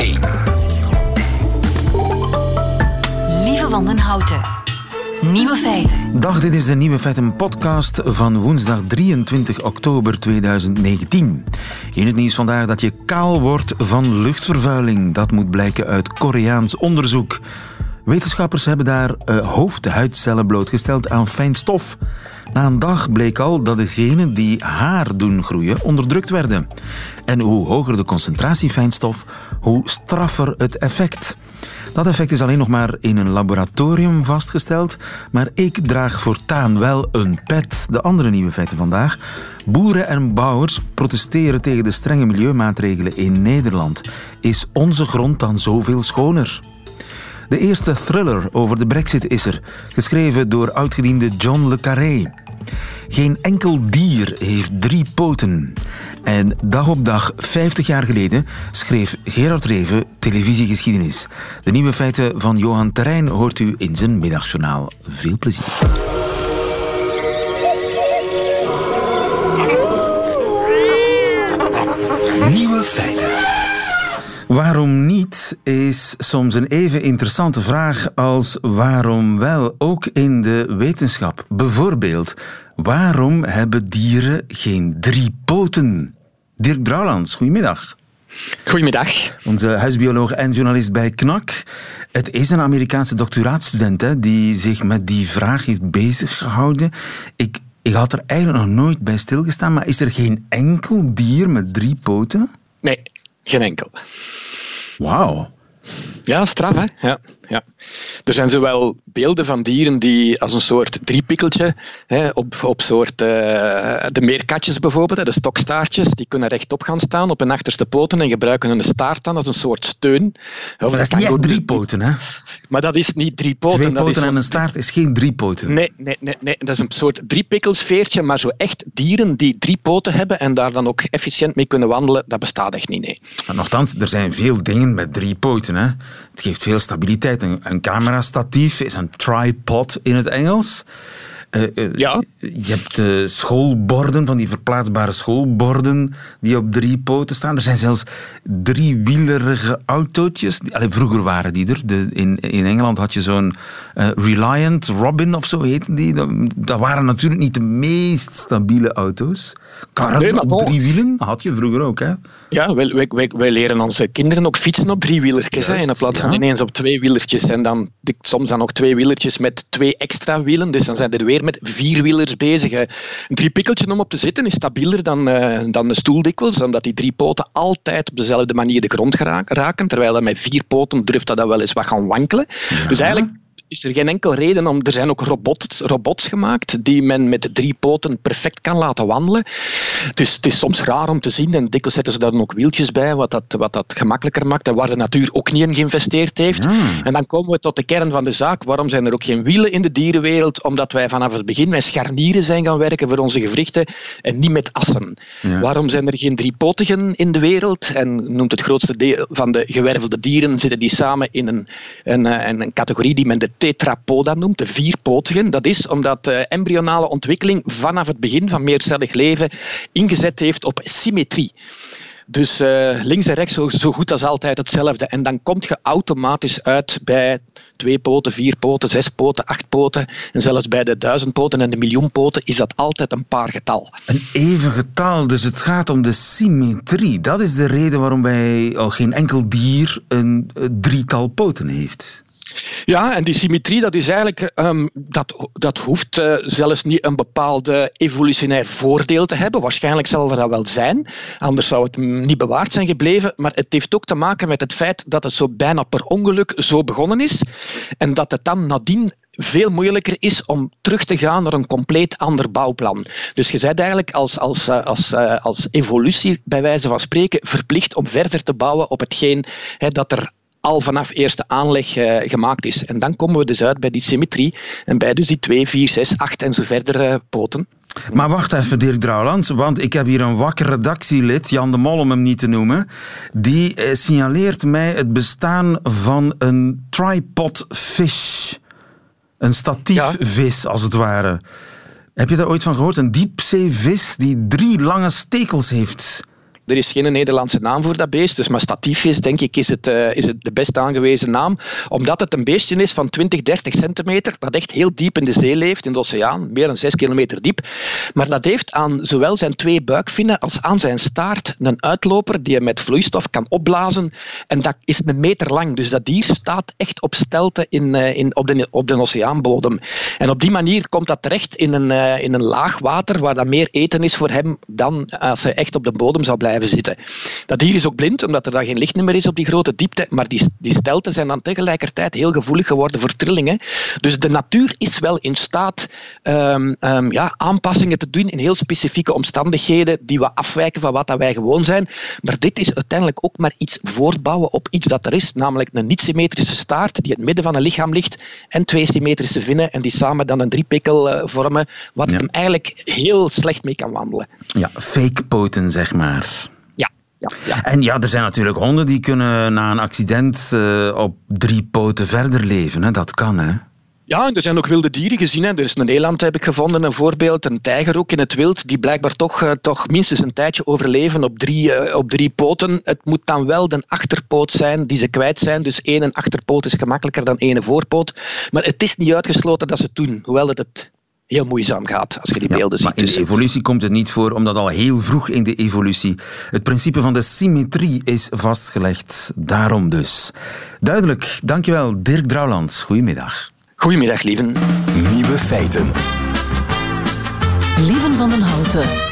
1. Lieve Wandenhouten. Nieuwe feiten. Dag, dit is de Nieuwe Feiten podcast van woensdag 23 oktober 2019. In het nieuws vandaag dat je kaal wordt van luchtvervuiling. Dat moet blijken uit Koreaans onderzoek. Wetenschappers hebben daar uh, hoofdhuidcellen blootgesteld aan fijn stof. Na een dag bleek al dat degenen die haar doen groeien onderdrukt werden. En hoe hoger de concentratie fijnstof, hoe straffer het effect. Dat effect is alleen nog maar in een laboratorium vastgesteld, maar ik draag voortaan wel een pet. De andere nieuwe feiten vandaag. Boeren en bouwers protesteren tegen de strenge milieumaatregelen in Nederland. Is onze grond dan zoveel schoner? De eerste thriller over de brexit is er, geschreven door oudgediende John le Carré. Geen enkel dier heeft drie poten. En dag op dag, 50 jaar geleden, schreef Gerard Reven televisiegeschiedenis. De nieuwe feiten van Johan Terrein hoort u in zijn middagjournaal. Veel plezier. Waarom niet is soms een even interessante vraag als waarom wel, ook in de wetenschap. Bijvoorbeeld, waarom hebben dieren geen drie poten? Dirk Brouwlands, goedemiddag. Goedemiddag. Onze huisbioloog en journalist bij KNAK. Het is een Amerikaanse doctoraatstudent hè, die zich met die vraag heeft bezig gehouden. Ik, ik had er eigenlijk nog nooit bij stilgestaan, maar is er geen enkel dier met drie poten? Nee, geen enkel. Wauw. Ja, straf hè? Ja, ja. Er zijn zowel beelden van dieren die als een soort driepikkeltje, hè, op, op soort, uh, de meerkatjes bijvoorbeeld, de stokstaartjes, die kunnen rechtop gaan staan op hun achterste poten en gebruiken hun staart dan als een soort steun. Maar dat is niet echt drie poten, hè? Maar dat is niet drie poten. Twee dat poten is en een staart is geen drie poten. Nee, nee, nee, nee, dat is een soort driepikkelsveertje, maar zo echt dieren die drie poten hebben en daar dan ook efficiënt mee kunnen wandelen, dat bestaat echt niet, nee. Maar nochtans, er zijn veel dingen met drie poten, hè? Het geeft veel stabiliteit. Een, een camerastatief is een tripod in het Engels. Uh, uh, ja. Je hebt uh, schoolborden, van die verplaatsbare schoolborden die op drie poten staan. Er zijn zelfs driewielerige autootjes. Allee, vroeger waren die er. De, in, in Engeland had je zo'n Reliant Robin of zo heette die. Dat, dat, waren natuurlijk niet de meest stabiele auto's. Karren nee, op drie wielen had je vroeger ook, hè? Ja, wij, wij, wij, wij leren onze kinderen ook fietsen op driewielertjes. Hè, in plaats van ja. ineens op twee wielertjes. En dan soms dan nog twee wielertjes met twee extra wielen. Dus dan zijn er weer met vier wielers bezig. Een driepikkeltje om op te zitten is stabieler dan, uh, dan de stoel dikwijls. Omdat die drie poten altijd op dezelfde manier de grond raken. Terwijl dat met vier poten durft dat wel eens wat gaan wankelen. Ja. Dus eigenlijk is er geen enkel reden om. Er zijn ook robots, robots gemaakt die men met drie poten perfect kan laten wandelen. Dus het is soms raar om te zien en dikwijls zetten ze daar dan ook wieltjes bij, wat dat, wat dat gemakkelijker maakt en waar de natuur ook niet in geïnvesteerd heeft. Ah. En dan komen we tot de kern van de zaak. Waarom zijn er ook geen wielen in de dierenwereld? Omdat wij vanaf het begin met scharnieren zijn gaan werken voor onze gewrichten en niet met assen. Ja. Waarom zijn er geen driepotigen in de wereld? En noemt het grootste deel van de gewervelde dieren zitten die samen in een, een, een, een categorie die men de tetrapoda noemt, de vierpotigen. Dat is omdat de embryonale ontwikkeling vanaf het begin van meercellig leven ingezet heeft op symmetrie. Dus uh, links en rechts zo, goed als altijd hetzelfde. En dan kom je automatisch uit bij twee poten, vier poten, zes poten, acht poten. En zelfs bij de duizend poten en de miljoen poten is dat altijd een paar getal. Een even getal, dus het gaat om de symmetrie. Dat is de reden waarom bij al geen enkel dier een drietal poten heeft. Ja, en die symmetrie, dat is eigenlijk, um, dat, dat hoeft uh, zelfs niet een bepaalde evolutionair voordeel te hebben. Waarschijnlijk zal dat wel zijn, anders zou het niet bewaard zijn gebleven. Maar het heeft ook te maken met het feit dat het zo bijna per ongeluk zo begonnen is. En dat het dan nadien veel moeilijker is om terug te gaan naar een compleet ander bouwplan. Dus je bent eigenlijk als, als, als, als evolutie, bij wijze van spreken, verplicht om verder te bouwen op hetgeen dat er al vanaf eerste aanleg uh, gemaakt is. En dan komen we dus uit bij die symmetrie en bij dus die 2, 4, 6, 8 en zo verder uh, poten. Maar wacht even, Dirk Drouwlands, want ik heb hier een wakker redactielid, Jan de Mol om hem niet te noemen, die eh, signaleert mij het bestaan van een tripod fish. Een statiefvis, ja. als het ware. Heb je daar ooit van gehoord? Een diepzeevis die drie lange stekels heeft. Er is geen Nederlandse naam voor dat beest, dus mastatiefvis, denk ik, is het, uh, is het de best aangewezen naam. Omdat het een beestje is van 20, 30 centimeter, dat echt heel diep in de zee leeft, in de oceaan, meer dan 6 kilometer diep. Maar dat heeft aan zowel zijn twee buikvinnen als aan zijn staart een uitloper die je met vloeistof kan opblazen. En dat is een meter lang. Dus dat dier staat echt op stelten in, uh, in, op, de, op de oceaanbodem. En op die manier komt dat terecht in een, uh, in een laag water waar dat meer eten is voor hem dan als hij echt op de bodem zou blijven zitten. Dat dier is ook blind, omdat er dan geen licht meer is op die grote diepte, maar die, die stelten zijn dan tegelijkertijd heel gevoelig geworden voor trillingen. Dus de natuur is wel in staat um, um, ja, aanpassingen te doen in heel specifieke omstandigheden die we afwijken van wat dat wij gewoon zijn. Maar dit is uiteindelijk ook maar iets voortbouwen op iets dat er is, namelijk een niet-symmetrische staart die in het midden van een lichaam ligt en twee symmetrische vinnen en die samen dan een driepikkel uh, vormen, wat ja. hem eigenlijk heel slecht mee kan wandelen. Ja, fake poten, zeg maar. Ja. En ja, er zijn natuurlijk honden die kunnen na een accident uh, op drie poten verder leven. Hè? Dat kan, hè? Ja, en er zijn ook wilde dieren gezien. Hè. Er is een eland, heb ik gevonden, een voorbeeld. Een tijger ook in het wild, die blijkbaar toch, uh, toch minstens een tijdje overleven op drie, uh, op drie poten. Het moet dan wel de achterpoot zijn die ze kwijt zijn. Dus één achterpoot is gemakkelijker dan één voorpoot. Maar het is niet uitgesloten dat ze het doen, hoewel het het heel moeizaam gaat als je die beelden ja, ziet. Maar in de evolutie komt het niet voor, omdat al heel vroeg in de evolutie het principe van de symmetrie is vastgelegd. Daarom dus. Duidelijk. Dankjewel, Dirk Drouwlands. Goedemiddag. Goedemiddag, lieven. Nieuwe feiten. Lieven van den Houten.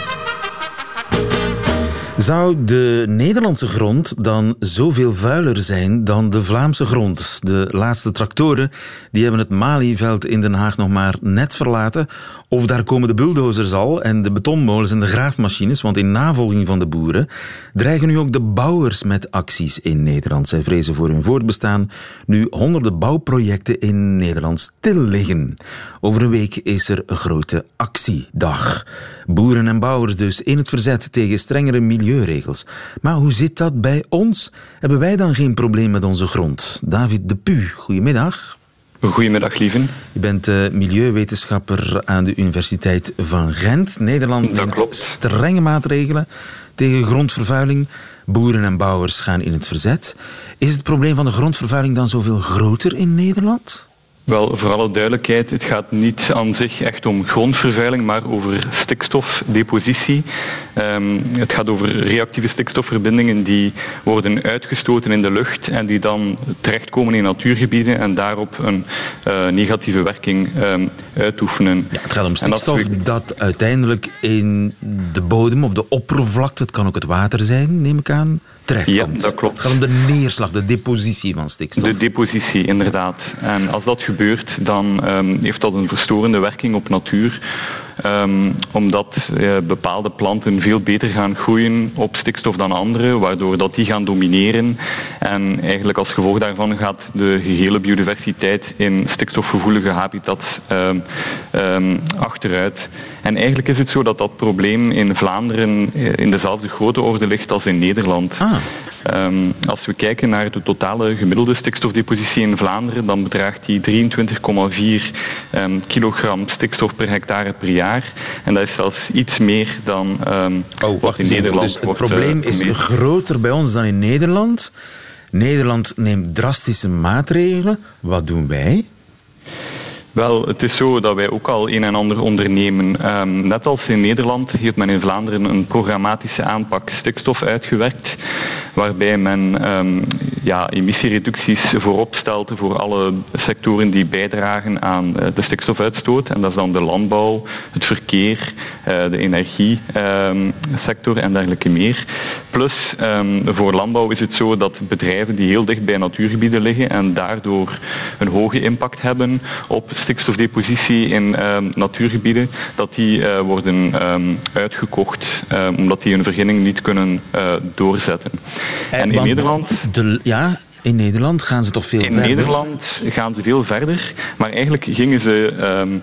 Zou de Nederlandse grond dan zoveel vuiler zijn dan de Vlaamse grond? De laatste tractoren die hebben het Malieveld in Den Haag nog maar net verlaten. Of daar komen de bulldozers al en de betonmolens en de graafmachines, want in navolging van de boeren dreigen nu ook de bouwers met acties in Nederland. Zij vrezen voor hun voortbestaan nu honderden bouwprojecten in Nederland stil liggen. Over een week is er een grote actiedag. Boeren en bouwers dus in het verzet tegen strengere milieuregels. Maar hoe zit dat bij ons? Hebben wij dan geen probleem met onze grond? David de Pu, goedemiddag. Goedemiddag, lieven. Je bent uh, milieuwetenschapper aan de Universiteit van Gent. Nederland neemt strenge maatregelen tegen grondvervuiling. Boeren en bouwers gaan in het verzet. Is het probleem van de grondvervuiling dan zoveel groter in Nederland? Wel, voor alle duidelijkheid, het gaat niet aan zich echt om grondvervuiling, maar over stikstofdepositie. Um, het gaat over reactieve stikstofverbindingen die worden uitgestoten in de lucht en die dan terechtkomen in natuurgebieden en daarop een uh, negatieve werking um, uitoefenen. Ja, het gaat om stikstof dat, dat uiteindelijk in de bodem of de oppervlakte, het kan ook het water zijn, neem ik aan, terechtkomt. Ja, dat klopt. Het gaat om de neerslag, de depositie van stikstof. De depositie, inderdaad. En als dat gebeurt, dan um, heeft dat een verstorende werking op natuur. Um, omdat uh, bepaalde planten veel beter gaan groeien op stikstof dan andere, waardoor dat die gaan domineren. En eigenlijk als gevolg daarvan gaat de gehele biodiversiteit in stikstofgevoelige habitats um, um, achteruit. En eigenlijk is het zo dat dat probleem in Vlaanderen in dezelfde grote orde ligt als in Nederland. Ah. Um, als we kijken naar de totale gemiddelde stikstofdepositie in Vlaanderen, dan bedraagt die 23,4 um, kilogram stikstof per hectare per jaar. En dat is zelfs iets meer dan um, oh, wat in Nederland dus het wordt probleem uh, is groter bij ons dan in Nederland. Nederland neemt drastische maatregelen. Wat doen wij? Wel, het is zo dat wij ook al een en ander ondernemen. Um, net als in Nederland heeft men in Vlaanderen een programmatische aanpak stikstof uitgewerkt waarbij men um, ja, emissiereducties voorop stelt voor alle sectoren die bijdragen aan uh, de stikstofuitstoot. En dat is dan de landbouw, het verkeer, uh, de energiesector um, en dergelijke meer. Plus, um, voor landbouw is het zo dat bedrijven die heel dicht bij natuurgebieden liggen en daardoor een hoge impact hebben op stikstofdepositie in natuurgebieden, dat die uh, worden uitgekocht omdat die hun vergunning niet kunnen doorzetten. En, en in Nederland... De, ja, in Nederland gaan ze toch veel in verder? In Nederland gaan ze veel verder, maar eigenlijk gingen ze... Um,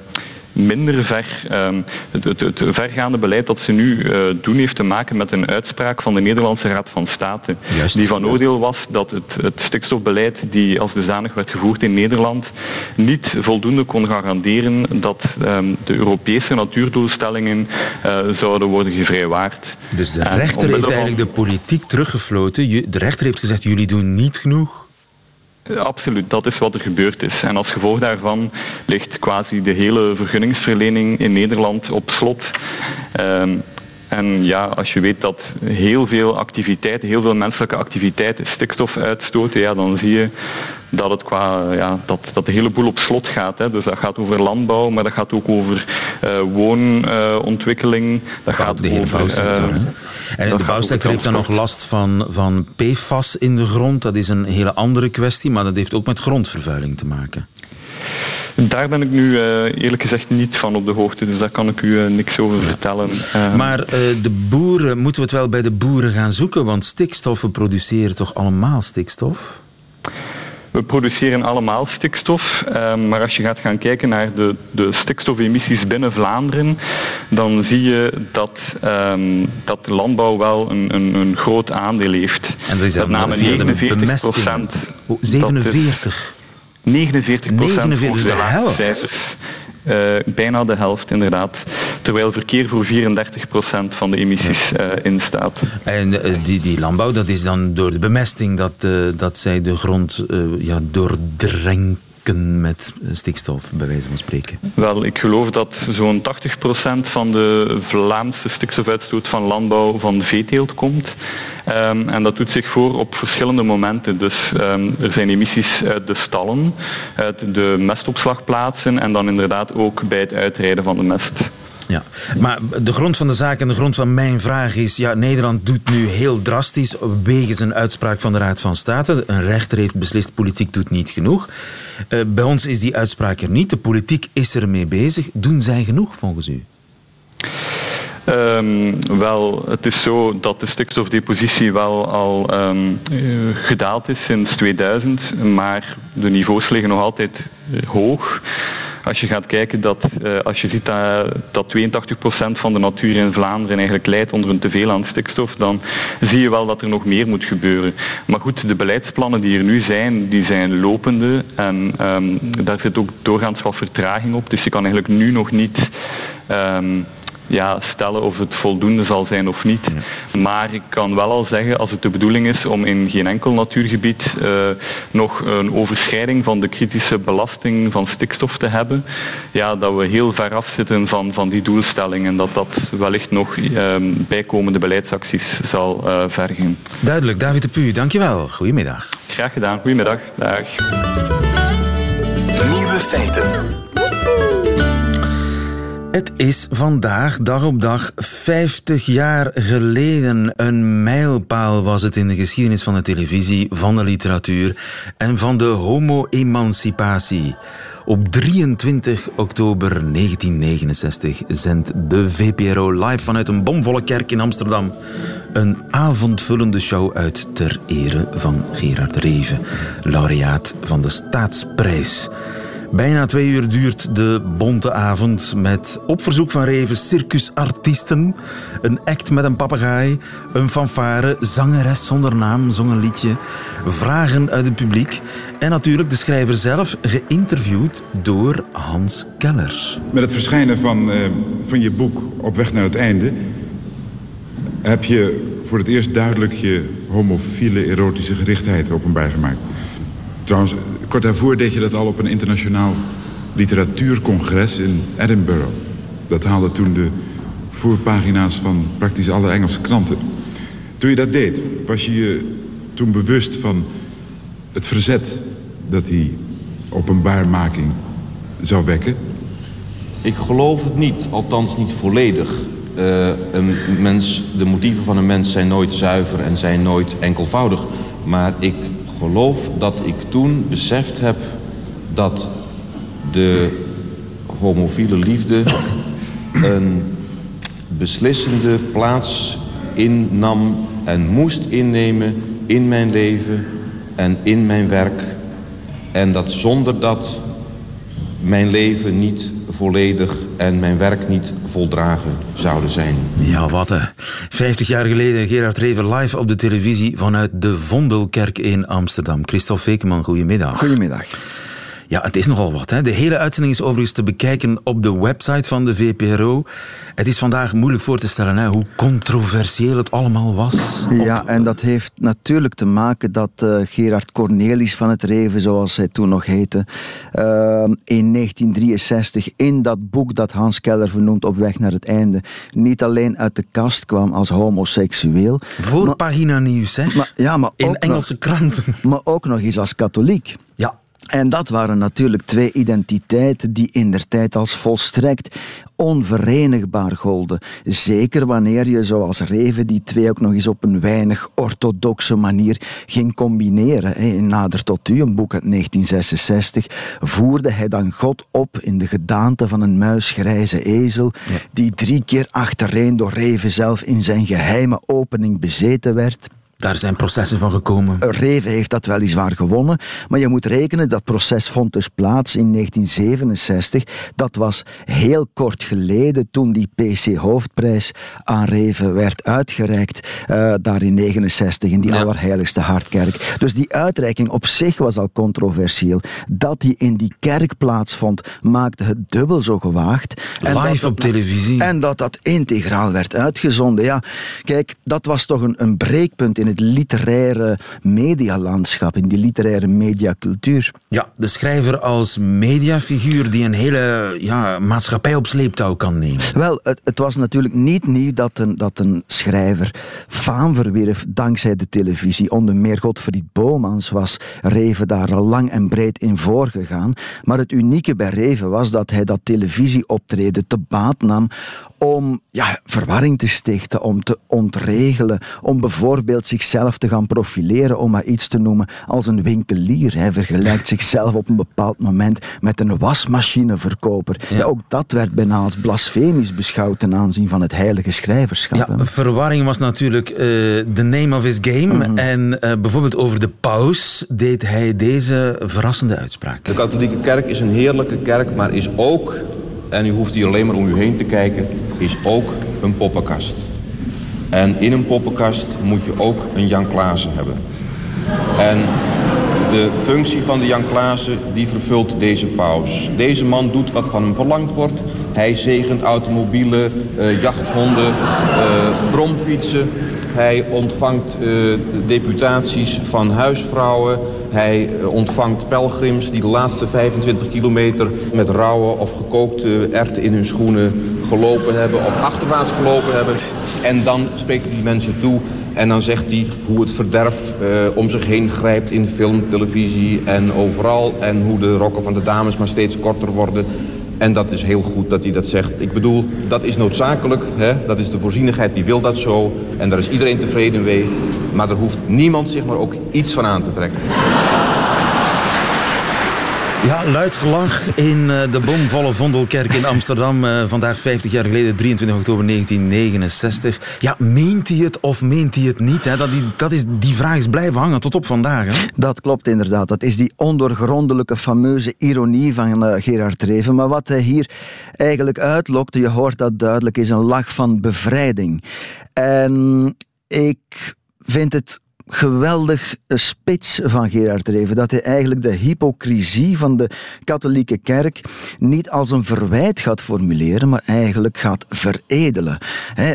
minder ver. Ehm, het, het, het, vergaande beleid dat ze nu uh, doen heeft te maken met een uitspraak van de Nederlandse Raad van State. Die van oordeel was dat het, het stikstofbeleid die als dusdanig werd gevoerd in Nederland niet voldoende kon garanderen dat um, de Europese natuurdoelstellingen uh, zouden worden gevrijwaard. Dus de rechter heeft eigenlijk de politiek teruggefloten. De rechter heeft gezegd, jullie doen niet genoeg. Absoluut, dat is wat er gebeurd is. En als gevolg daarvan ligt quasi de hele vergunningsverlening in Nederland op slot. Um, en ja, als je weet dat heel veel activiteiten, heel veel menselijke activiteiten stikstof uitstoten, ja, dan zie je dat, het qua, ja, dat, dat de hele boel op slot gaat. Hè. Dus dat gaat over landbouw, maar dat gaat ook over uh, woonontwikkeling. Dat gaat de hele over, bouwsector. Uh, en de bouwsector heeft dan nog last van, van PFAS in de grond. Dat is een hele andere kwestie, maar dat heeft ook met grondvervuiling te maken. Daar ben ik nu uh, eerlijk gezegd niet van op de hoogte, dus daar kan ik u niks over ja. vertellen. Uh, maar de boeren, moeten we het wel bij de boeren gaan zoeken? Want stikstoffen produceren toch allemaal stikstof? We produceren allemaal stikstof, maar als je gaat gaan kijken naar de, de stikstofemissies binnen Vlaanderen, dan zie je dat, um, dat de landbouw wel een, een, een groot aandeel heeft. En dat is dat namelijk 49 procent. 47? 49 procent. dus de helft. Uh, bijna de helft, inderdaad. Terwijl verkeer voor 34 procent van de emissies uh, instaat. En uh, die, die landbouw, dat is dan door de bemesting dat, dat zij de grond ja, doordrenken met stikstof, bij wijze van spreken? Wel, ik geloof dat zo'n 80% van de Vlaamse stikstofuitstoot van landbouw van veeteelt komt. Um, en dat doet zich voor op verschillende momenten. Dus um, er zijn emissies uit de stallen, uit de mestopslagplaatsen en dan inderdaad ook bij het uitrijden van de mest. Ja, maar de grond van de zaak en de grond van mijn vraag is... Ja, Nederland doet nu heel drastisch wegens een uitspraak van de Raad van State. Een rechter heeft beslist, politiek doet niet genoeg. Uh, bij ons is die uitspraak er niet. De politiek is ermee bezig. Doen zij genoeg volgens u? Um, wel, het is zo dat de stikstofdepositie wel al um, gedaald is sinds 2000, maar de niveaus liggen nog altijd uh, hoog. Als je gaat kijken dat, uh, als je ziet dat, dat 82% van de natuur in Vlaanderen eigenlijk leidt onder een teveel aan stikstof, dan zie je wel dat er nog meer moet gebeuren. Maar goed, de beleidsplannen die er nu zijn, die zijn lopende en um, daar zit ook doorgaans wat vertraging op. Dus je kan eigenlijk nu nog niet um, ja, stellen of het voldoende zal zijn of niet. Maar ik kan wel al zeggen, als het de bedoeling is om in geen enkel natuurgebied uh, nog een overschrijding van de kritische belasting van stikstof te hebben, ja, dat we heel ver af zitten van, van die doelstelling en dat dat wellicht nog uh, bijkomende beleidsacties zal uh, vergen. Duidelijk. David de Pu, dankjewel. Goedemiddag. Graag gedaan. Goedemiddag. Dag. Nieuwe feiten. Het is vandaag, dag op dag, 50 jaar geleden. Een mijlpaal was het in de geschiedenis van de televisie, van de literatuur en van de homo-emancipatie. Op 23 oktober 1969 zendt de VPRO live vanuit een bomvolle kerk in Amsterdam een avondvullende show uit ter ere van Gerard Reven, laureaat van de Staatsprijs. Bijna twee uur duurt de bonte avond met op verzoek van Reven circusartiesten, een act met een papegaai, een fanfare, zangeres zonder naam, zong een liedje, vragen uit het publiek en natuurlijk de schrijver zelf, geïnterviewd door Hans Keller. Met het verschijnen van, uh, van je boek Op weg naar het einde heb je voor het eerst duidelijk je homofiele erotische gerichtheid openbaar gemaakt. Trouwens, kort daarvoor deed je dat al op een internationaal literatuurcongres in Edinburgh. Dat haalde toen de voorpagina's van praktisch alle Engelse kranten. Toen je dat deed, was je je toen bewust van het verzet dat die openbaarmaking zou wekken? Ik geloof het niet, althans niet volledig. Uh, een mens, de motieven van een mens zijn nooit zuiver en zijn nooit enkelvoudig. Maar ik geloof dat ik toen beseft heb dat de homofiele liefde een beslissende plaats innam en moest innemen in mijn leven en in mijn werk. En dat zonder dat mijn leven niet volledig en mijn werk niet voldragen zouden zijn. Ja, wat hè. Vijftig jaar geleden Gerard Reven live op de televisie vanuit de Vondelkerk in Amsterdam. Christophe Vekeman, goedemiddag. Goedemiddag. Ja, het is nogal wat. Hè? De hele uitzending is overigens te bekijken op de website van de VPRO. Het is vandaag moeilijk voor te stellen hè, hoe controversieel het allemaal was. Ja, en dat heeft natuurlijk te maken dat uh, Gerard Cornelis van het Reven, zoals hij toen nog heette, uh, in 1963 in dat boek dat Hans Keller vernoemt Op weg naar het einde, niet alleen uit de kast kwam als homoseksueel. Voorpagina nieuws, hè? Maar, ja, maar in Engelse nog, kranten. Maar ook nog eens als katholiek. Ja. En dat waren natuurlijk twee identiteiten die in der tijd als volstrekt onverenigbaar golden. Zeker wanneer je, zoals Reven, die twee ook nog eens op een weinig orthodoxe manier ging combineren. In Nader tot U, een boek uit 1966, voerde hij dan God op in de gedaante van een muisgrijze ezel, die drie keer achtereen door Reven zelf in zijn geheime opening bezeten werd. Daar zijn processen van gekomen. Reven heeft dat weliswaar gewonnen, maar je moet rekenen, dat proces vond dus plaats in 1967. Dat was heel kort geleden toen die PC-hoofdprijs aan Reven werd uitgereikt, uh, daar in 69 in die ja. Allerheiligste Hartkerk. Dus die uitreiking op zich was al controversieel. Dat die in die kerk plaatsvond, maakte het dubbel zo gewaagd. En Live dat, op televisie. En dat dat integraal werd uitgezonden. Ja, kijk, dat was toch een, een breekpunt in het literaire medialandschap, in die literaire mediacultuur. Ja, de schrijver als mediafiguur die een hele ja, maatschappij op sleeptouw kan nemen. Wel, het, het was natuurlijk niet nieuw dat een, dat een schrijver faam verwierf dankzij de televisie. Onder meer Godfried Bomans was Reven daar al lang en breed in voorgegaan. Maar het unieke bij Reven was dat hij dat televisieoptreden te baat nam om ja, verwarring te stichten, om te ontregelen, om bijvoorbeeld zichzelf te gaan profileren, om maar iets te noemen als een winkelier. Hij vergelijkt zichzelf op een bepaald moment met een wasmachineverkoper. Ja. ja ook dat werd bijna als blasfemisch beschouwd ten aanzien van het heilige schrijverschap. Ja, verwarring was natuurlijk de uh, name of his game. Mm -hmm. En uh, bijvoorbeeld over de paus deed hij deze verrassende uitspraak. De katholieke kerk is een heerlijke kerk, maar is ook en u hoeft hier alleen maar om u heen te kijken, is ook een poppenkast. En in een poppenkast moet je ook een Jan Klaassen hebben. En de functie van de Jan Klaassen, die vervult deze paus. Deze man doet wat van hem verlangd wordt. Hij zegent automobielen, uh, jachthonden, uh, bromfietsen. Hij ontvangt uh, deputaties van huisvrouwen. Hij ontvangt pelgrims die de laatste 25 kilometer met rauwe of gekookte erwten in hun schoenen gelopen hebben of achterwaarts gelopen hebben. En dan spreekt hij die mensen toe en dan zegt hij hoe het verderf uh, om zich heen grijpt in film, televisie en overal. En hoe de rokken van de dames maar steeds korter worden. En dat is heel goed dat hij dat zegt. Ik bedoel, dat is noodzakelijk. Hè? Dat is de voorzienigheid, die wil dat zo. En daar is iedereen tevreden mee. Maar er hoeft niemand zich maar ook iets van aan te trekken. Ja, luid gelach in de bomvolle Vondelkerk in Amsterdam. Uh, vandaag 50 jaar geleden, 23 oktober 1969. Ja, meent hij het of meent hij het niet? Dat, die, dat is, die vraag is blijven hangen tot op vandaag. Hè? Dat klopt inderdaad. Dat is die ondoorgrondelijke fameuze ironie van uh, Gerard Reven. Maar wat hij hier eigenlijk uitlokte, je hoort dat duidelijk, is een lach van bevrijding. En ik vind het geweldig spits van Gerard Reven. Dat hij eigenlijk de hypocrisie van de katholieke kerk niet als een verwijt gaat formuleren, maar eigenlijk gaat veredelen.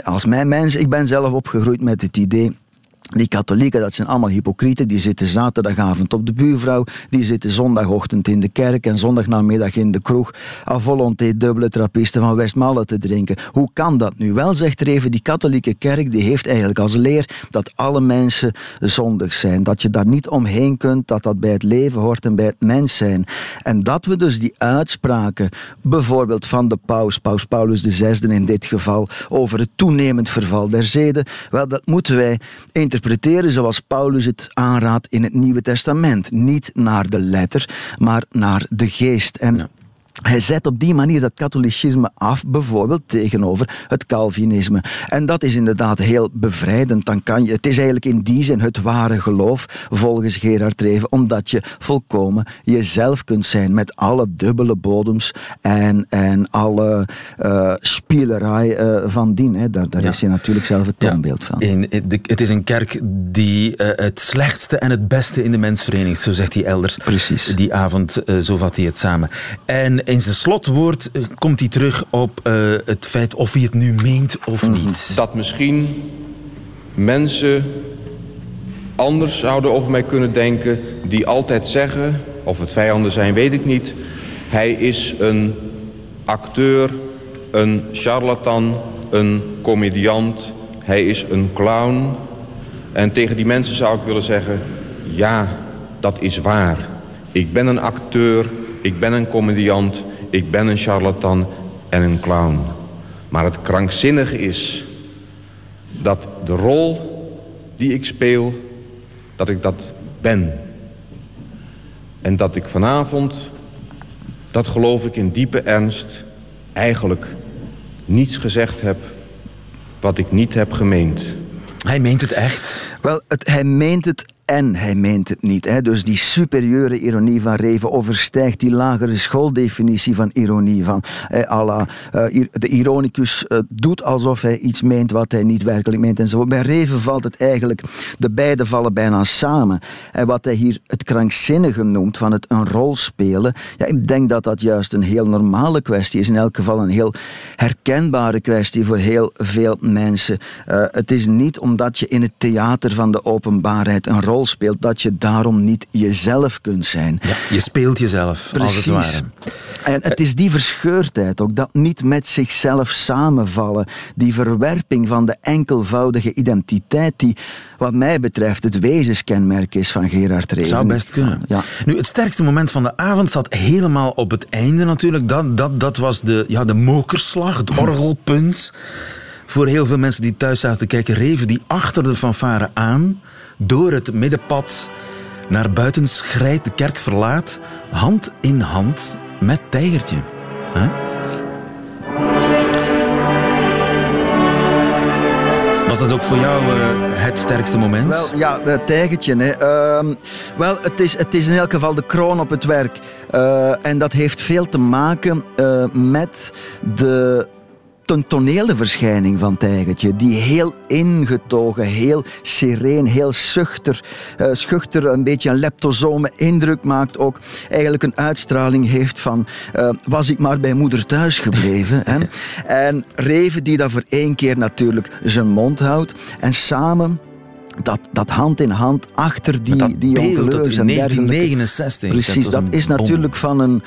als mijn mens, ik ben zelf opgegroeid met het idee die katholieken, dat zijn allemaal hypocrieten. Die zitten zaterdagavond op de buurvrouw. Die zitten zondagochtend in de kerk en zondagnamiddag in de kroeg. A volonté dubbele trappisten van Westmalle te drinken. Hoe kan dat nu? Wel, zegt Reven, die katholieke kerk die heeft eigenlijk als leer dat alle mensen zondig zijn. Dat je daar niet omheen kunt, dat dat bij het leven hoort en bij het mens zijn. En dat we dus die uitspraken, bijvoorbeeld van de paus, paus Paulus VI in dit geval, over het toenemend verval der zeden, wel, dat moeten wij interpreteren interpreteren zoals Paulus het aanraadt in het Nieuwe Testament. Niet naar de letter, maar naar de geest. En hij zet op die manier dat katholicisme af, bijvoorbeeld tegenover het Calvinisme. En dat is inderdaad heel bevrijdend. Dan kan je, het is eigenlijk in die zin het ware geloof, volgens Gerard Reven, omdat je volkomen jezelf kunt zijn met alle dubbele bodems en, en alle uh, spielerij uh, van dien. Hè. Daar, daar is hij natuurlijk zelf het toonbeeld van. In, het is een kerk die uh, het slechtste en het beste in de mens verenigt, zo zegt hij elders. Precies. Die avond, zo vat hij het samen. En in zijn slotwoord eh, komt hij terug op uh, het feit of hij het nu meent of mhm. niet. Dat misschien mensen anders zouden over mij kunnen denken... die altijd zeggen, of het vijanden zijn, weet ik niet... hij is een acteur, een charlatan, een comediant... hij is een clown. En tegen die mensen zou ik willen zeggen... ja, dat is waar. Ik ben een acteur, ik ben een comediant, ik ben een charlatan en een clown. Maar het krankzinnige is dat de rol die ik speel, dat ik dat ben. En dat ik vanavond, dat geloof ik in diepe ernst, eigenlijk niets gezegd heb wat ik niet heb gemeend. Hij meent het echt. Wel, het, hij meent het en hij meent het niet. Hè. Dus die superieure ironie van Reven overstijgt die lagere schooldefinitie van ironie. Van, eh, uh, de ironicus uh, doet alsof hij iets meent wat hij niet werkelijk meent. En zo. Bij Reven valt het eigenlijk, de beide vallen bijna samen. En wat hij hier het krankzinnige noemt van het een rol spelen, ja, ik denk dat dat juist een heel normale kwestie is. In elk geval een heel herkenbare kwestie voor heel veel mensen. Het is niet omdat je in het theater van de openbaarheid een rol speelt, dat je daarom niet jezelf kunt zijn. Ja, je speelt jezelf, Precies. als het ware. En het is die verscheurdheid ook, dat niet met zichzelf samenvallen, die verwerping van de enkelvoudige identiteit, die wat mij betreft het wezenskenmerk is van Gerard Reven. Zou best kunnen. Ja. Nu, het sterkste moment van de avond zat helemaal op het einde natuurlijk. Dat, dat, dat was de, ja, de mokerslag, het orgelpunt. Voor heel veel mensen die thuis zaten te kijken, Reven die achter de fanfare aan door het middenpad naar buiten schrijdt, de kerk verlaat, hand in hand met Tijgertje. Was dat ook voor jou uh, het sterkste moment? Wel, ja, het tijgertje. Hè. Uh, wel, het is, het is in elk geval de kroon op het werk. Uh, en dat heeft veel te maken uh, met de een toneelverschijning van Tijgertje, die heel ingetogen, heel sereen, heel schuchter, uh, schuchter, een beetje een leptosome indruk maakt ook. Eigenlijk een uitstraling heeft van, uh, was ik maar bij moeder thuis gebleven. hè? En Reven die dat voor één keer natuurlijk zijn mond houdt en samen dat, dat hand in hand achter die, dat die jongeleurs en 1969. Precies, dat, is natuurlijk van een,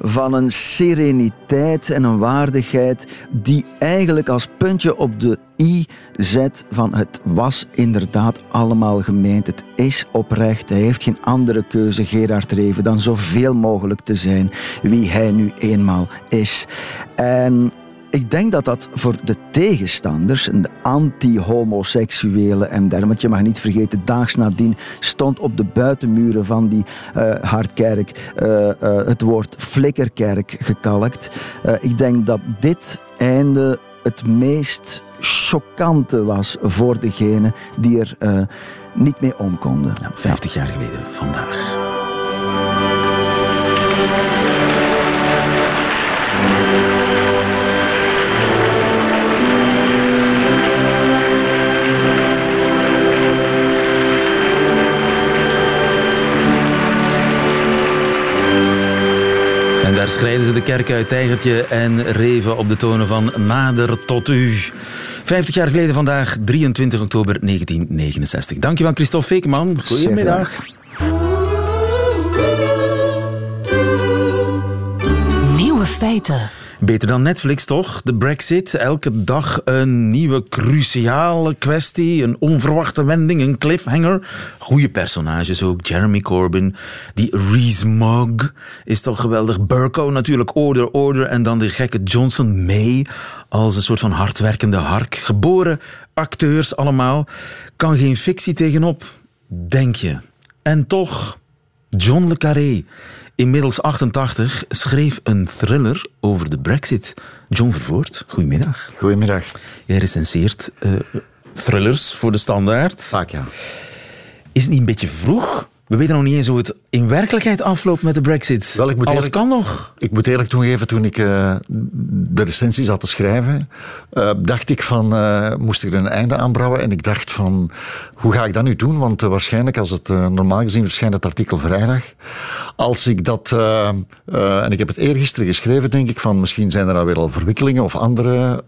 van een sereniteit en een waardigheid die eigenlijk als puntje op de i zet van het was inderdaad allemaal gemeend. Het is oprecht. Hij heeft geen andere keuze, Gerard Reven, dan zoveel mogelijk te zijn wie hij nu eenmaal is. En ik denk dat dat voor de tegenstanders, de anti-homoseksuelen en dergelijke, je mag niet vergeten, daags nadien stond op de buitenmuren van die uh, Hartkerk uh, uh, het woord flikkerkerk gekalkt. ik denk dat dit einde het meest chockante was voor degene die er niet mee om konden. Nou, 50 jaar geleden vandaag. En daar schrijden ze de kerk uit Tijgertje en Reven op de tonen van Nader tot u. 50 jaar geleden vandaag, 23 oktober 1969. Dankjewel Christophe Fekeman. Goedemiddag. Nieuwe feiten. Beter dan Netflix, toch? De Brexit. Elke dag een nieuwe cruciale kwestie. Een onverwachte wending, een cliffhanger. Goede personages ook. Jeremy Corbyn. Die Rees-Mogg is toch geweldig. Burko natuurlijk. Order, order. En dan de gekke Johnson May. Als een soort van hardwerkende hark. Geboren acteurs allemaal. Kan geen fictie tegenop. Denk je. En toch... John le Carré, inmiddels 88, schreef een thriller over de brexit. John Vervoort, goedemiddag. Goedemiddag. Jij recenseert uh, thrillers voor de standaard. Vaak, ja. Is het niet een beetje vroeg? We weten nog niet eens hoe het in werkelijkheid afloopt met de brexit. Wel, ik moet Alles kan nog. Ik moet eerlijk toegeven, toen ik uh, de recensie zat te schrijven, uh, dacht ik van, uh, moest ik er een einde aan brouwen? En ik dacht van, hoe ga ik dat nu doen? Want waarschijnlijk, als het normaal gezien verschijnt het artikel vrijdag, als ik dat, en ik heb het eergisteren geschreven, denk ik, van misschien zijn er alweer al verwikkelingen of andere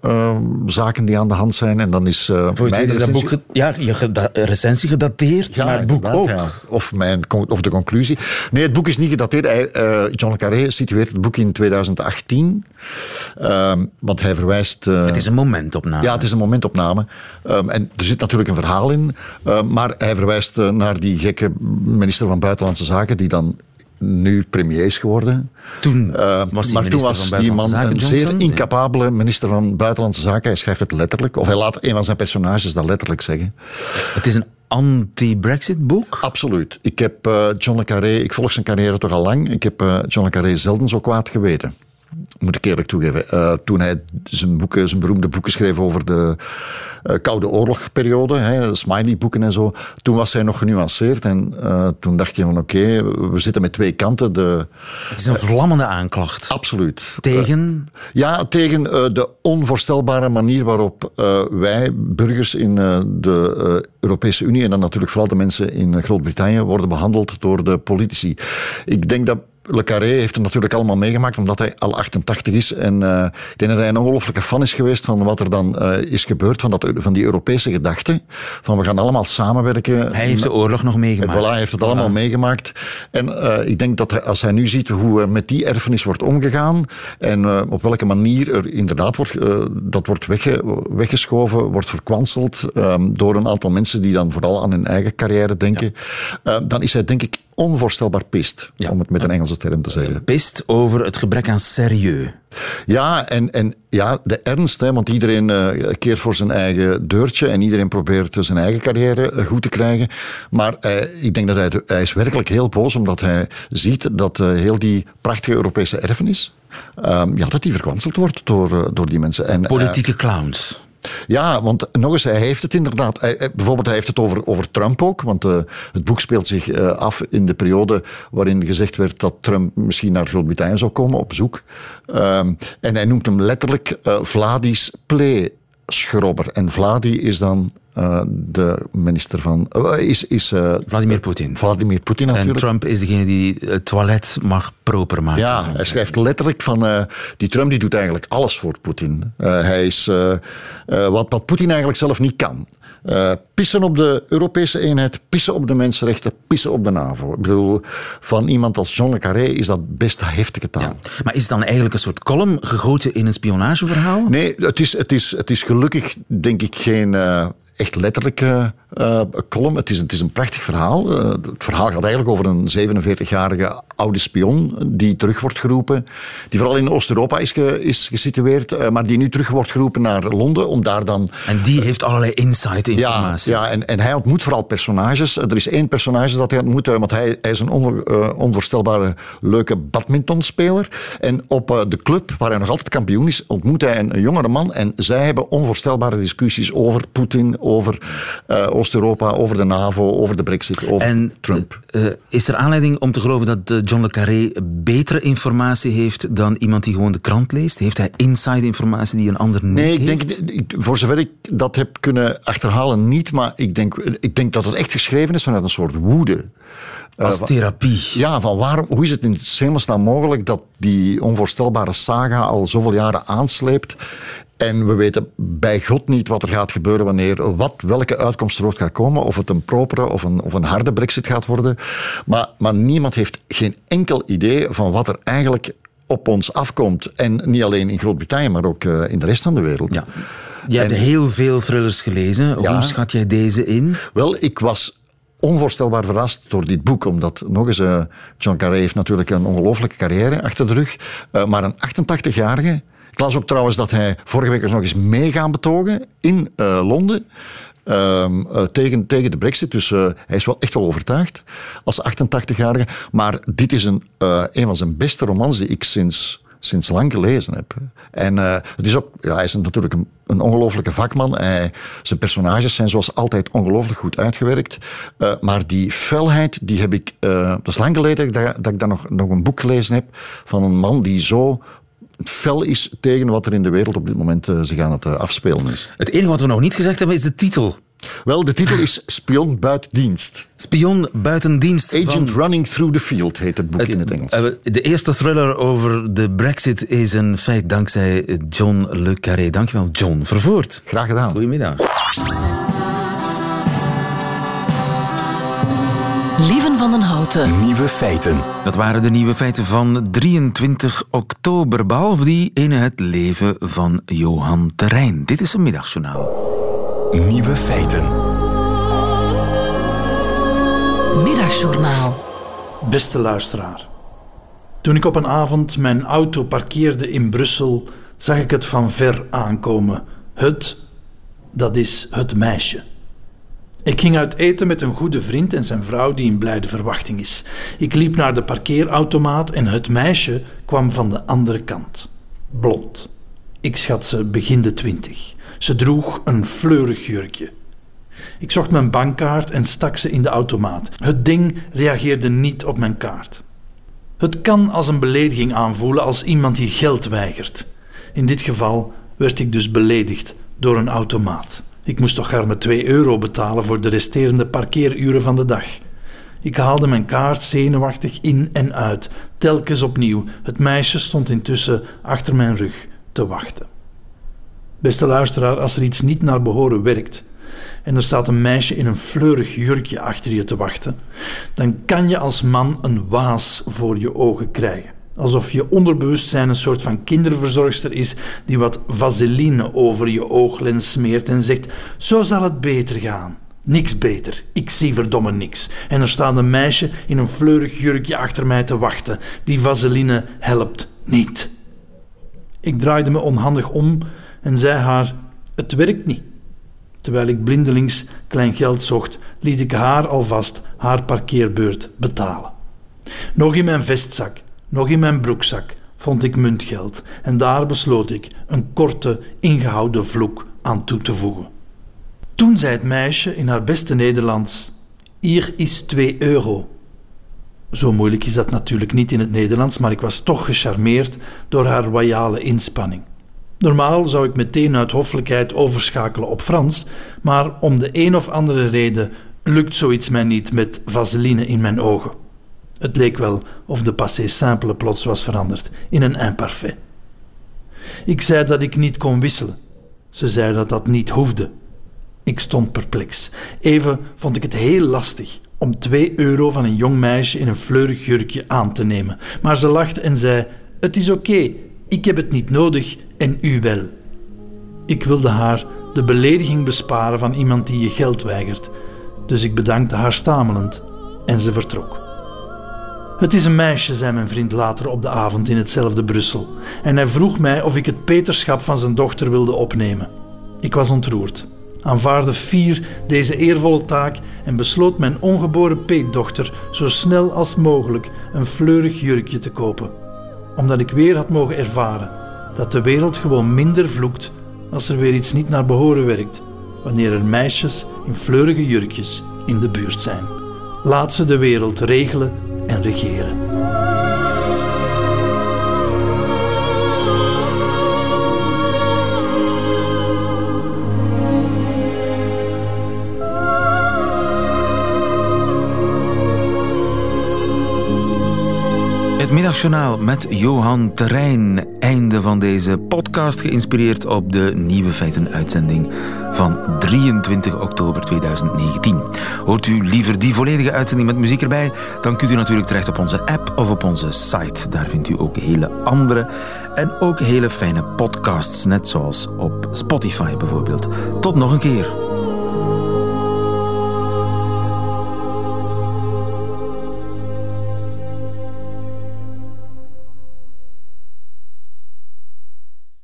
zaken die aan de hand zijn. En dan is Voor mijn is dat boek, ja, je recensie gedateerd, ja, maar het boek ook. Ja. Of mijn, of de conclusie. Nee, het boek is niet gedateerd. Hij, uh, John Carré situeert het boek in 2018. Uh, want hij verwijst... Uh, het is een momentopname. Ja, het is een momentopname. Um, en er zit natuurlijk een verhaal in. Uh, maar hij verwijst uh, naar die gekke minister van Buitenlandse Zaken... die dan nu premier is geworden. Toen uh, was maar toen was die man Zaken, een Johnson? zeer incapabele minister van Buitenlandse Zaken. Hij schrijft het letterlijk, of hij laat een van zijn personages dat letterlijk zeggen. Het is een anti-Brexit boek? Absoluut. Ik heb uh, John le Carré, ik volg zijn carrière toch al lang, ik heb uh, John le Carré zelden zo kwaad geweten moet ik eerlijk toegeven. Uh, toen hij zijn, boeken, zijn beroemde boeken schreef over de uh, Koude Oorlogperiode, smiley-boeken en zo, toen was hij nog genuanceerd. En uh, toen dacht je van oké, okay, we zitten met twee kanten. De, het is een verlammende aanklacht. Absoluut. Tegen? ja, tegen de onvoorstelbare manier waarop wij, burgers in de Europese Unie, en dan natuurlijk vooral de mensen in Groot-Brittannië, worden behandeld door de politici. Ik denk dat Le Carré heeft het natuurlijk allemaal meegemaakt, omdat hij al 88 is. En uh, ik denk dat hij een ongelofelijke fan is geweest van wat er dan uh, is gebeurd, van, dat, van die Europese gedachte. Van we gaan allemaal samenwerken. Hij heeft de oorlog nog meegemaakt. Voilà, hij heeft het allemaal meegemaakt. En uh, ik denk dat hij, als hij nu ziet hoe met die erfenis wordt omgegaan en op welke manier er inderdaad wordt, dat wordt wegge, weggeschoven, wordt verkwanseld um, door een aantal mensen die dan vooral aan hun eigen carrière denken, ja. dan is hij denk ik onvoorstelbaar pist, ja. om het met een Engelse term te zeggen. Pist over het gebrek aan serieus. Ja, en, en ja, de ernst, hè, want iedereen uh, keert voor zijn eigen deurtje en iedereen probeert zijn eigen carrière goed te krijgen. Maar uh, ik denk dat hij, hij is werkelijk heel boos omdat hij ziet dat heel die prachtige Europese erfenis, um, ja, dat die verkwanseld wordt door, door die mensen. En, Politieke clowns. Ja, want nog eens, hij heeft het inderdaad. Hij, bijvoorbeeld, hij heeft het over, over Trump ook. Want uh, het boek speelt zich uh, af in de periode waarin gezegd werd dat Trump misschien naar Groot-Brittannië zou komen op bezoek. Um, en hij noemt hem letterlijk Vladis play-schrobber. En Vladi is dan uh, de minister van. Uh, is, is, uh, Vladimir Poetin. Vladimir Poetin natuurlijk. En Trump is degene die het toilet mag proper maken. Ja, hij schrijft letterlijk van. die Trump die doet eigenlijk alles voor Poetin. hij is. wat, wat Poetin eigenlijk zelf niet kan. Uh, pissen op de Europese eenheid, pissen op de mensenrechten, pissen op de NAVO. Ik bedoel, van iemand als John le Carré is dat best heftige taal. Ja. Maar is het dan eigenlijk een soort column gegoten in een spionageverhaal? Nee, het is, het is, het is gelukkig, denk ik, geen... Uh, echt letterlijke uh, column. Het is, het is een prachtig verhaal. Uh, het verhaal gaat eigenlijk over een 47-jarige oude spion die terug wordt geroepen. Die vooral in Oost-Europa is, ge, is gesitueerd, uh, maar die nu terug wordt geroepen naar Londen om daar dan... En die heeft allerlei insight informatie. Ja, ja en, en hij ontmoet vooral personages. Er is één personage dat hij ontmoet, want hij, hij is een onvo, onvoorstelbare leuke badmintonspeler. En op de club, waar hij nog altijd kampioen is, ontmoet hij een, een jongere man en zij hebben onvoorstelbare discussies over Poetin, over Oost-Europa, over de NAVO, over de Brexit, over en, Trump. Uh, is er aanleiding om te geloven dat John le Carré betere informatie heeft dan iemand die gewoon de krant leest? Heeft hij inside informatie die een ander niet nee, ik heeft? denk, voor zover ik dat heb kunnen achterhalen, niet. Maar ik denk, ik denk dat het echt geschreven is vanuit een soort woede. Als uh, therapie. Ja, van waarom, hoe is het in hemelsnaam mogelijk dat die onvoorstelbare saga al zoveel jaren aansleept en we weten bij God niet wat er gaat gebeuren wanneer, wat, welke uitkomst er ooit gaat komen. Of het een propere of een, of een harde brexit gaat worden. Maar, maar niemand heeft geen enkel idee van wat er eigenlijk op ons afkomt. En niet alleen in Groot-Brittannië, maar ook uh, in de rest van de wereld. Ja. Je hebt heel veel thrillers gelezen. Ja, Hoe schat jij deze in? Wel, ik was onvoorstelbaar verrast door dit boek. Omdat, nog eens, uh, John Carré heeft natuurlijk een ongelooflijke carrière achter de rug. Uh, maar een 88-jarige Ik ook trouwens dat hij vorige week is nog eens mee gaan betogen in uh, Londen. Ehm, uh, tegen, tegen de brexit. Dus uh, hij is wel echt wel overtuigd als 88-jarige. Maar dit is een, een van zijn beste romans die ik sinds, sinds lang gelezen heb. En het is ook, ja, hij is natuurlijk een, een ongelofelijke vakman. Zijn personages zijn zoals altijd ongelooflijk goed uitgewerkt. maar die felheid, die heb ik... dat is lang geleden dat, dat ik dan nog, nog een boek gelezen heb van een man die zo fel is tegen wat er in de wereld op dit moment uh, zich aan het uh, afspelen is. Het enige wat we nog niet gezegd hebben is de titel. Wel, de titel is Spion buiten dienst. Spion buiten dienst. Agent van... Running Through the Field heet het boek het, in het Engels. Uh, de eerste thriller over de brexit is een feit dankzij John Le Carré. Dankjewel, John. Vervoerd. Graag gedaan. Goedemiddag. Nieuwe feiten. Dat waren de nieuwe feiten van 23 oktober. Behalve die in het leven van Johan Terrein. Dit is een middagjournaal. Nieuwe feiten. Middagjournaal. Beste luisteraar. Toen ik op een avond mijn auto parkeerde in Brussel, zag ik het van ver aankomen. Het, dat is het meisje. Ik ging uit eten met een goede vriend en zijn vrouw die in blijde verwachting is. Ik liep naar de parkeerautomaat en het meisje kwam van de andere kant. Blond. Ik schat ze begin de twintig. Ze droeg een fleurig jurkje. Ik zocht mijn bankkaart en stak ze in de automaat. Het ding reageerde niet op mijn kaart. Het kan als een belediging aanvoelen als iemand je geld weigert. In dit geval werd ik dus beledigd door een automaat. Ik moest toch maar 2 euro betalen voor de resterende parkeeruren van de dag. Ik haalde mijn kaart zenuwachtig in en uit, telkens opnieuw. Het meisje stond intussen achter mijn rug te wachten. Beste luisteraar, als er iets niet naar behoren werkt en er staat een meisje in een fleurig jurkje achter je te wachten, dan kan je als man een waas voor je ogen krijgen. Alsof je onderbewustzijn een soort van kinderverzorgster is die wat vaseline over je ooglens smeert en zegt: Zo zal het beter gaan. Niks beter. Ik zie verdomme niks. En er staat een meisje in een fleurig jurkje achter mij te wachten. Die vaseline helpt niet. Ik draaide me onhandig om en zei haar: Het werkt niet. Terwijl ik blindelings klein geld zocht, liet ik haar alvast haar parkeerbeurt betalen. Nog in mijn vestzak nog in mijn broekzak vond ik muntgeld en daar besloot ik een korte, ingehouden vloek aan toe te voegen. Toen zei het meisje in haar beste Nederlands: Hier is 2 euro. Zo moeilijk is dat natuurlijk niet in het Nederlands, maar ik was toch gecharmeerd door haar royale inspanning. Normaal zou ik meteen uit hoffelijkheid overschakelen op Frans, maar om de een of andere reden lukt zoiets mij niet met vaseline in mijn ogen. Het leek wel of de passé simple plots was veranderd in een imparfait. Ik zei dat ik niet kon wisselen. Ze zei dat dat niet hoefde. Ik stond perplex. Even vond ik het heel lastig om twee euro van een jong meisje in een fleurig jurkje aan te nemen. Maar ze lachte en zei: Het is oké, ik heb het niet nodig en u wel. Ik wilde haar de belediging besparen van iemand die je geld weigert, dus ik bedankte haar stamelend en ze vertrok. Het is een meisje, zei mijn vriend later op de avond in hetzelfde Brussel. En hij vroeg mij of ik het peterschap van zijn dochter wilde opnemen. Ik was ontroerd, aanvaarde fier deze eervolle taak en besloot mijn ongeboren peetdochter zo snel als mogelijk een fleurig jurkje te kopen. Omdat ik weer had mogen ervaren dat de wereld gewoon minder vloekt als er weer iets niet naar behoren werkt, wanneer er meisjes in fleurige jurkjes in de buurt zijn. Laat ze de wereld regelen en regeren. Het middagjournaal met Johan Terrein. Einde van deze podcast, geïnspireerd op de Nieuwe Feiten uitzending van 23 oktober 2019. Hoort u liever die volledige uitzending met muziek erbij? Dan kunt u natuurlijk terecht op onze app of op onze site. Daar vindt u ook hele andere en ook hele fijne podcasts, net zoals op Spotify bijvoorbeeld. Tot nog een keer.